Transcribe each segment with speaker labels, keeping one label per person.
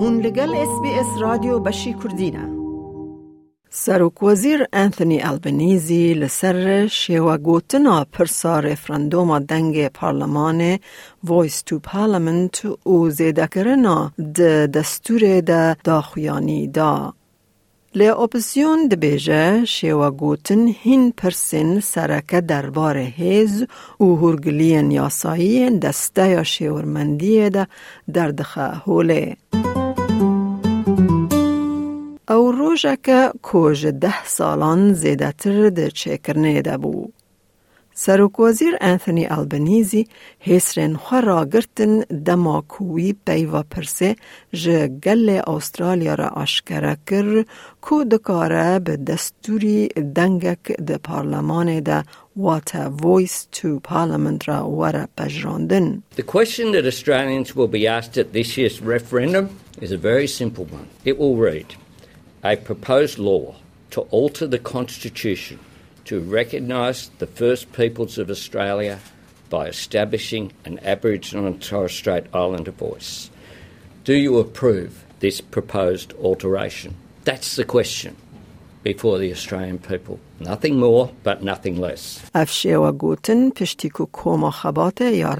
Speaker 1: هون لگل اس بی اس رادیو بشی کردینه سروک وزیر انتونی البنیزی لسر شیوه گوتنا پرسا رفرندوم دنگ پارلمان ویس تو پارلمنت و زیده کرنا د دستور دا داخویانی دا. لی اپسیون دبیجه شیوه گوتن هین پرسین سرکه دربار هیز و هرگلین یاسایی دسته یا شیورمندی دا دردخه هوله. ڕۆژەکە کۆژ ده ساڵان زێدەتر دەچێکردنێ دەبوو. سەرۆکۆزیر ئەنتنی ئەلبنیزی هێسرێن خەڕاگرتن دەماکووی پەیوەپرسێ ji gelê Awstralya re aşkere kir ku dikare bi destûrî dengek di parlamanê de wate Voice to Parliament re were pejrandin.
Speaker 2: The question that Australians will be asked at this year's referendum is a very simple one. It will read. A proposed law to alter the Constitution to recognise the First Peoples of Australia by establishing an Aboriginal and Torres Strait Islander voice. Do you approve this proposed alteration? That's the question before the Australian people. Nothing more, but nothing less.
Speaker 1: افشیوا گوتن پشتی کو کوما خبات یا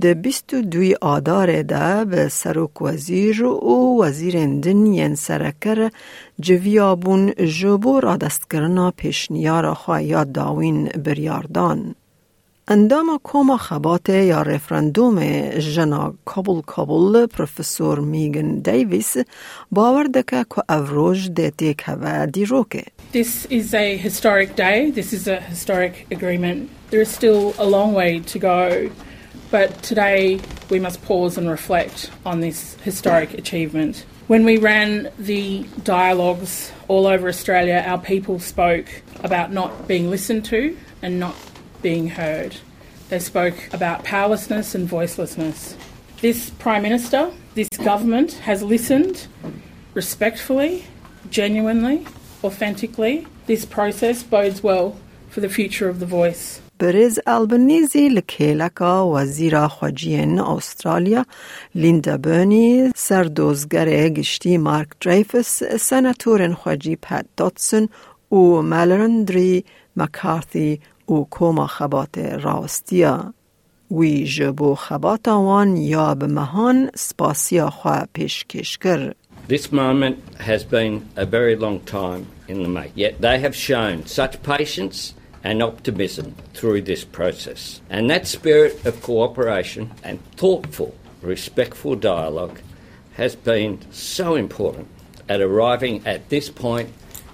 Speaker 1: ده بیستو دوی آدار ده به سروک وزیر و وزیر دن ین سرکر جویابون جبو را دست کرنا پیشنیار خواهیات داوین بریاردان. اندام کوما خبات یا رفرندوم جنا کابل کابل پروفسور میگن دیویس باور دکه که افروج ده تیک هوا دیروکه.
Speaker 3: This is a historic day. This is a historic agreement. There is still a long way to go, but today we must pause and reflect on this historic achievement. When we ran the dialogues all over Australia, our people spoke about not being listened to and not being heard. They spoke about powerlessness and voicelessness. This Prime Minister, this government has listened respectfully, genuinely, authentically. This process bodes well for the future of the voice.
Speaker 1: برز البنیزی لکیلکا وزیر خواجین استرالیا لیندا برنی سردوزگر گشتی مارک دریفس سناتورن خواجی پت داتسون و ملرندری مکارثی و کوما خبات راستیا وی جبو خبات وان یا به مهان سپاسیا خواه پیشکش کر.
Speaker 2: This moment has been a very long time in the making, yet they have shown such patience and optimism through this process. And that spirit of cooperation and thoughtful, respectful dialogue has been so important at arriving at this point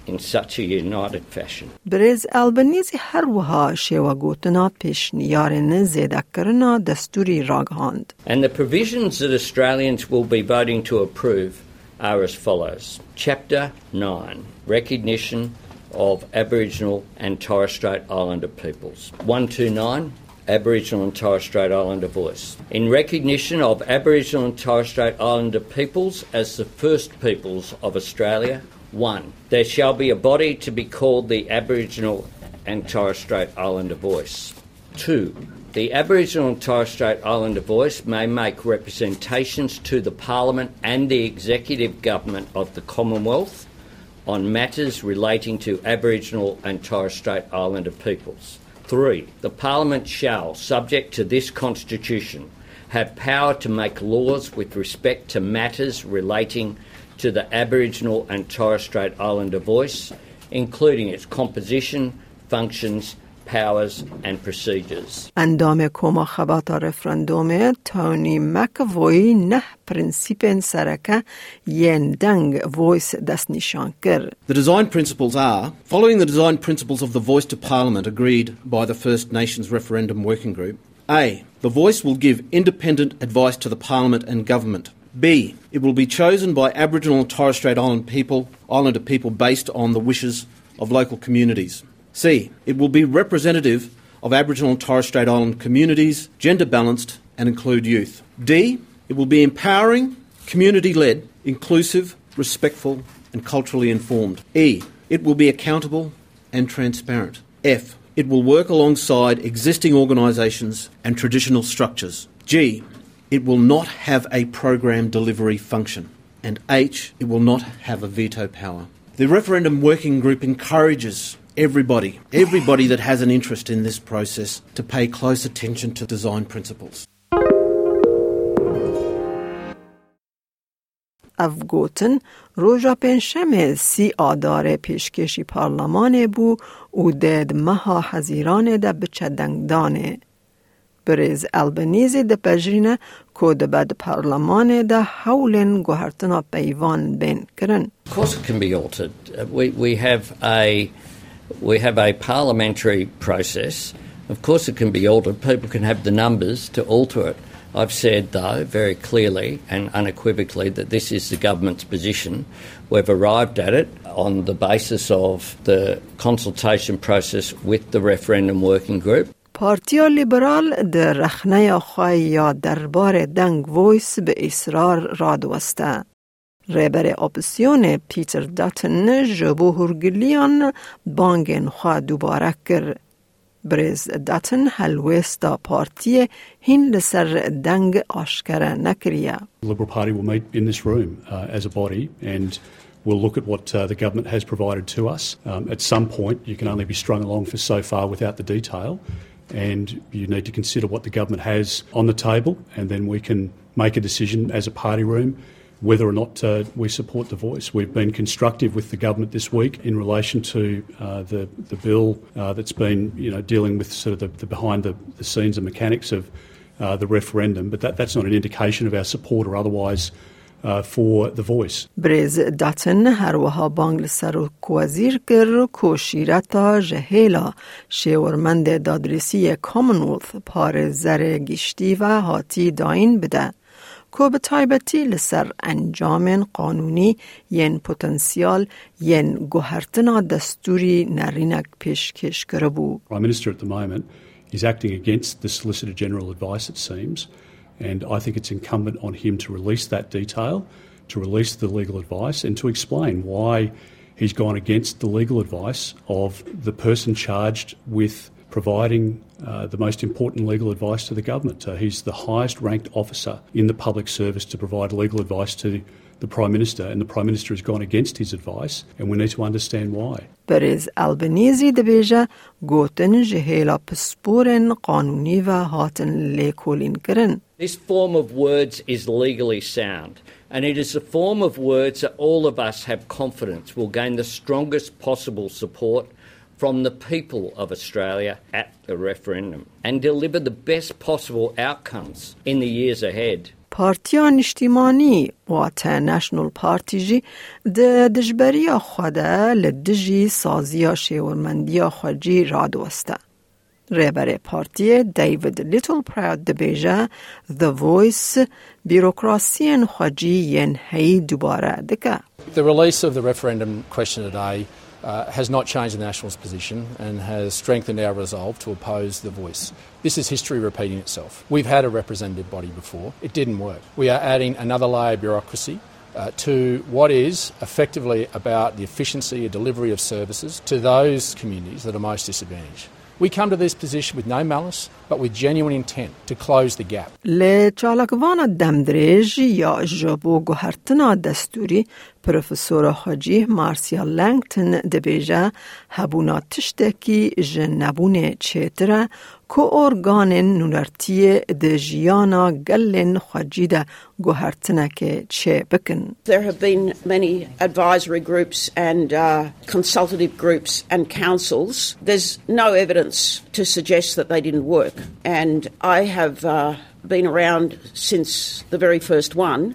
Speaker 2: in such a united fashion.
Speaker 1: برز البنیزی هر وها شیوا گوتنا پیش نیارن زیده کرنا دستوری راگهاند.
Speaker 2: And the provisions that Australians will be voting to approve are as follows. Chapter 9 Recognition of Aboriginal and Torres Strait Islander peoples. 129 Aboriginal and Torres Strait Islander voice. In recognition of Aboriginal and Torres Strait Islander peoples as the first peoples of Australia, 1. There shall be a body to be called the Aboriginal and Torres Strait Islander voice. 2. The Aboriginal and Torres Strait Islander voice may make representations to the Parliament and the Executive Government of the Commonwealth on matters relating to Aboriginal and Torres Strait Islander peoples. 3. The Parliament shall, subject to this Constitution, have power to make laws with respect to matters relating to the Aboriginal and Torres Strait Islander voice, including its composition, functions, powers and procedures.
Speaker 1: اندام کوما خبات رفرندوم تونی مکوی نه پرنسیپن سرکه ین دنگ ویس دست نشان کر.
Speaker 4: The design principles are following the design principles of the Voice to Parliament agreed by the First Nations Referendum Working Group. A. The voice will give independent advice to the Parliament and Government. B. It will be chosen by Aboriginal and Torres Strait Island people, Islander people based on the wishes of local communities. C. It will be representative of Aboriginal and Torres Strait Island communities, gender balanced, and include youth. D. It will be empowering, community led, inclusive, respectful, and culturally informed. E. It will be accountable and transparent. F. It will work alongside existing organisations and traditional structures. G. it will not have a program delivery function. And H, it will not have a veto power. The referendum working group encourages everybody, everybody that has an interest in this process, to pay close attention to design principles.
Speaker 1: افگوتن روژا پنجشنبه سی آدار پیشکشی پارلمان بو و دید مها حزیران ده بچه دنگدانه. بریز البنیزی ده پجرینه که ده بد پارلمان ده حولن گوهرتنا پیوان بین کرن.
Speaker 2: Of course, it can be altered. Uh, We, we have a we have a parliamentary process. Of course, it can be altered. People can have the numbers to alter it. I've said, though, very clearly and unequivocally that this is the government's position. We've arrived at it on the basis of the consultation process with the referendum working group.
Speaker 1: پارتیا لیبرال در رخنه خواه یا دربار دنگ ویس به اصرار راد وسته. ریبر اپسیون پیتر داتن جبو هرگلیان بانگن خواه دوباره کر. بریز داتن هلویست دا پارتی هین لسر دنگ آشکره نکریه.
Speaker 5: لیبرال پارتی will meet in this room uh, as We'll look at what uh, the government has provided to us. Um, at some point, you can only be strung along for so far without the detail. And you need to consider what the government has on the table, and then we can make a decision as a party room whether or not uh, we support the voice. We've been constructive with the government this week in relation to uh, the the bill uh, that's been you know dealing with sort of the, the behind the, the scenes and mechanics of uh, the referendum, but that, that's not an indication of our support or otherwise for the voice.
Speaker 1: بریز داتن هر وها بانگ لسر و کوازیر کر کو شیرتا جهیلا شیورمند دادرسی کامنولث پار زر گشتی و هاتی داین بده. کو به تایبتی لسر انجام قانونی ین پتانسیال ین گوهرتنا دستوری نرینک پیشکش کرده بو.
Speaker 5: Prime Minister at the moment is acting against the Solicitor General advice, it seems, And I think it's incumbent on him to release that detail, to release the legal advice, and to explain why he's gone against the legal advice of the person charged with providing uh, the most important legal advice to the government. He's the highest ranked officer in the public service to provide legal advice to the Prime Minister, and the Prime Minister has gone against his advice, and we need to understand why.
Speaker 1: Perez Albanese gotin ji hêla pisporên qanûnî ve hatin.
Speaker 2: This form of words is legally sound, and it is a form of words that all of us have confidence will gain the strongest possible support from the people of Australia at the referendum and deliver the best possible outcomes in the years ahead.
Speaker 1: پارتیان اجتماعی و تا نشنل پارتی جی ده دجبری خوده لدجی سازیا شیورمندی خوجی رادوسته. ریبر پارتی دیوید لیتل پراود دبیجه The Voice بیروکراسین خوجی ین هی دوباره دکه.
Speaker 6: The release of the referendum question today uh, has not changed the Nationals' position and has strengthened our resolve to oppose the voice. This is history repeating itself. We've had a representative body before, it didn't work. We are adding another layer of bureaucracy. Uh, to what is effectively about the efficiency and delivery of services to those communities that are most disadvantaged. We come to this position with no malice, but with genuine intent to close the gap.
Speaker 1: لی چالکوان دمدریج یا جبو گوهرتنا دستوری پروفسور حاجی مارسیال لنگتن دبیجه هبونا تشتکی جنبون چیتره که ارگان نونرتی دجیانا گلن خواجی ده گوهرتنا که چه بکن.
Speaker 7: There have been many advisory groups and uh, consultative groups and councils. There's no evidence to suggest that they didn't work. And I have uh, been around since the very first one.